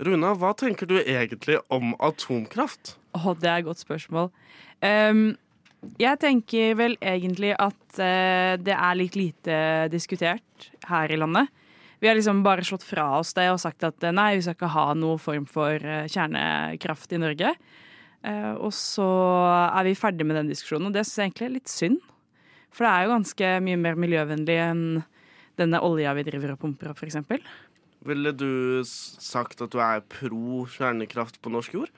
Runa, hva tenker du egentlig om atomkraft? Å, det er et godt spørsmål. Um, jeg tenker vel egentlig at uh, det er litt lite diskutert her i landet. Vi har liksom bare slått fra oss det og sagt at nei, vi skal ikke ha noen form for uh, kjernekraft i Norge. Uh, og så er vi ferdig med den diskusjonen, og det syns jeg egentlig er litt synd. For det er jo ganske mye mer miljøvennlig enn denne olja vi driver og pumper opp, f.eks. Ville du sagt at du er pro kjernekraft på norsk jord?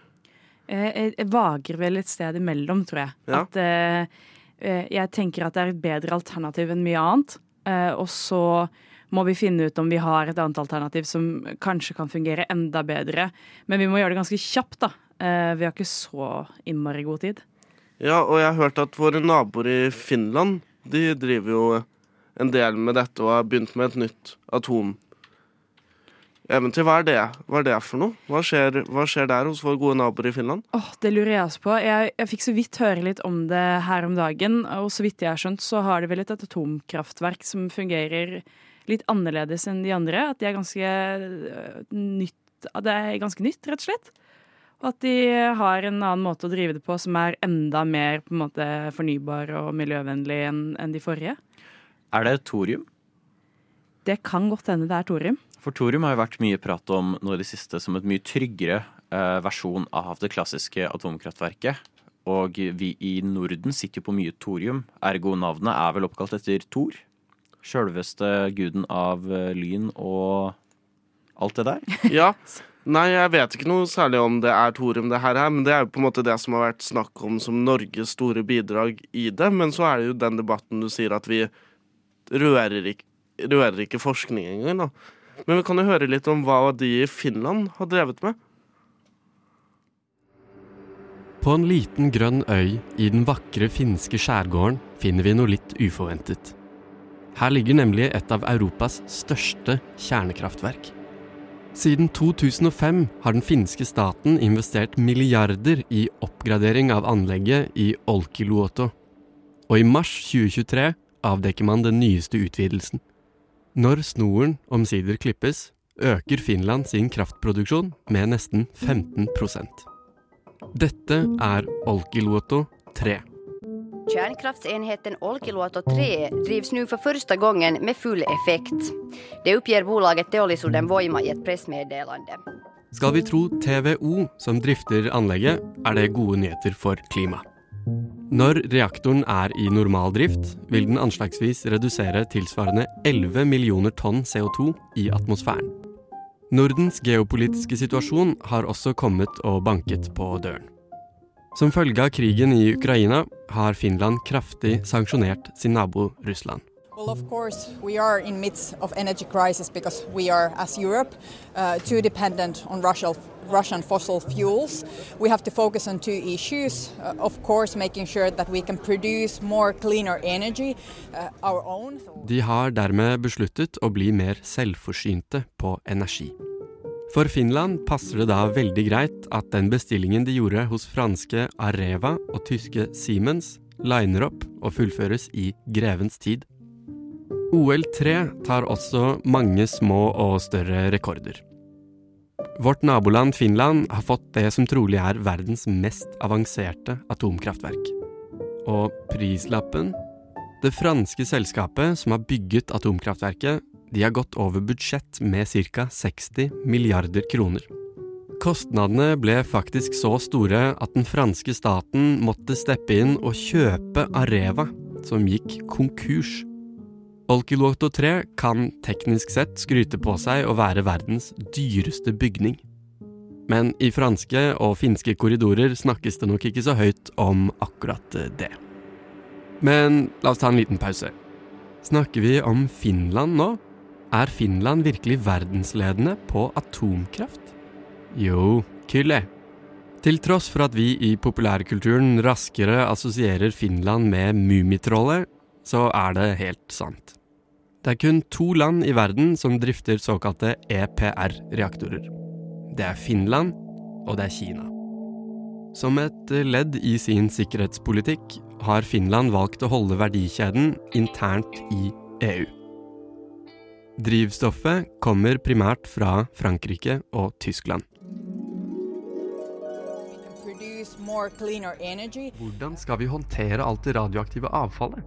Jeg, jeg vager vel et sted imellom, tror jeg. Ja. At eh, jeg tenker at det er et bedre alternativ enn mye annet. Eh, og så må vi finne ut om vi har et annet alternativ som kanskje kan fungere enda bedre. Men vi må gjøre det ganske kjapt, da. Eh, vi har ikke så innmari god tid. Ja, og jeg har hørt at våre naboer i Finland, de driver jo en del med dette og har begynt med et nytt atom eventyr. Hva er det, hva er det for noe? Hva skjer, hva skjer, der hos våre gode naboer i Finland? Oh, det lurer jeg også på. Jeg, jeg, fikk så vidt høre litt om det her om dagen. Og så vidt jeg har skjønt, så har de vel et atomkraftverk som fungerer litt annerledes enn de andre. At de er ganske øh, nytt Det er ganske nytt, rett og slett. Og at de har en annen måte å drive det på som er enda mer på en måte fornybar og miljøvennlig enn en de forrige. Er det thorium? Det kan godt hende det er thorium. For thorium har jo vært mye prat om nå i det siste som et mye tryggere eh, versjon av det klassiske atomkraftverket. Og vi i Norden sitter jo på mye thorium, ergo navnet er vel oppkalt etter Thor? Sjølveste guden av eh, lyn og alt det der? Ja. Nei, jeg vet ikke noe særlig om det er thorium, det her, men det er jo på en måte det som har vært snakk om som Norges store bidrag i det. Men så er det jo den debatten du sier at vi rører ikke, rører ikke forskning engang. Men vi kan jo høre litt om hva de i Finland har drevet med. På en liten grønn øy i den vakre finske skjærgården finner vi noe litt uforventet. Her ligger nemlig et av Europas største kjernekraftverk. Siden 2005 har den finske staten investert milliarder i oppgradering av anlegget i Olkiluoto. Og i mars 2023 avdekker man den nyeste utvidelsen. Når snoren omsider klippes, øker Finland sin kraftproduksjon med nesten 15% Dette er Olkiluoto 3. Kärnkraftsenheten Olkiluoto 3 drivs nu för första gången med full effekt. Det uppger bolaget Teollisuuden Voima i ett pressmeddelande. Skal vi tro TVO, som drifter anlegget, er det gode nyheter for klimaet. Når reaktoren er i normal drift, vil den anslagsvis redusere tilsvarende 11 millioner tonn CO2 i atmosfæren. Nordens geopolitiske situasjon har også kommet og banket på døren. Som følge av krigen i Ukraina har Finland kraftig sanksjonert sin nabo Russland. Well, of course, we are in midst of energy crisis because we are, as Europe, uh, too dependent on Russia, Russian fossil fuels. We have to focus on two issues. Uh, of course, making sure that we can produce more cleaner energy, uh, our own. De har dermed besluttet å bli mer selvforsynte på energi. For Finland passer det da veldig greit at den bestillingen de gjorde hos franske Areva og tyske Siemens, liner opp og fullføres i grevens tid. OL3 tar også mange små og større rekorder. Vårt naboland Finland har fått det som trolig er verdens mest avanserte atomkraftverk. Og prislappen? Det franske selskapet som har bygget atomkraftverket, de har gått over budsjett med ca. 60 milliarder kroner. Kostnadene ble faktisk så store at den franske staten måtte steppe inn og kjøpe Areva, som gikk konkurs. Olkiluoto 3 kan teknisk sett skryte på seg å være verdens dyreste bygning. Men i franske og finske korridorer snakkes det nok ikke så høyt om akkurat det. Men la oss ta en liten pause. Snakker vi om Finland nå? Er Finland virkelig verdensledende på atomkraft? Jo, Kylle. Til tross for at vi i populærkulturen raskere assosierer Finland med Mummitrollet, så er det helt sant. Det er kun to land i verden som drifter såkalte EPR-reaktorer. Det er Finland, og det er Kina. Som et ledd i sin sikkerhetspolitikk har Finland valgt å holde verdikjeden internt i EU. Drivstoffet kommer primært fra Frankrike og Tyskland. Hvordan skal vi håndtere alt det radioaktive avfallet?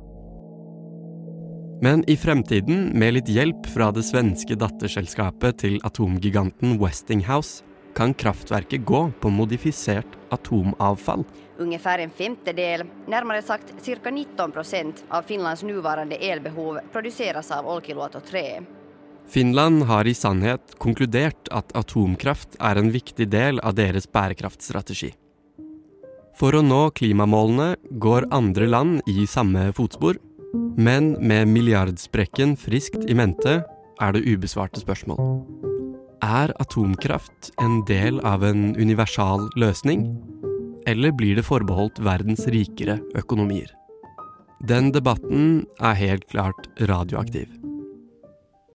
Men i fremtiden, med litt hjelp fra det svenske datterselskapet til atomgiganten Westinghouse, kan kraftverket gå på modifisert atomavfall. Ungefär en femtedel, nærmere sagt ca. 19 procent av Finlands nåværende elbehov produseres av Olkiluoto 3. Finland har i sannhet konkludert at atomkraft er en viktig del av deres bærekraftstrategi. For å nå klimamålene går andre land i samme fotspor, men med milliardsprekken friskt i mente er det ubesvarte spørsmål. Er atomkraft en del av en universal løsning, eller blir det forbeholdt verdens rikere økonomier? Den debatten er helt klart radioaktiv.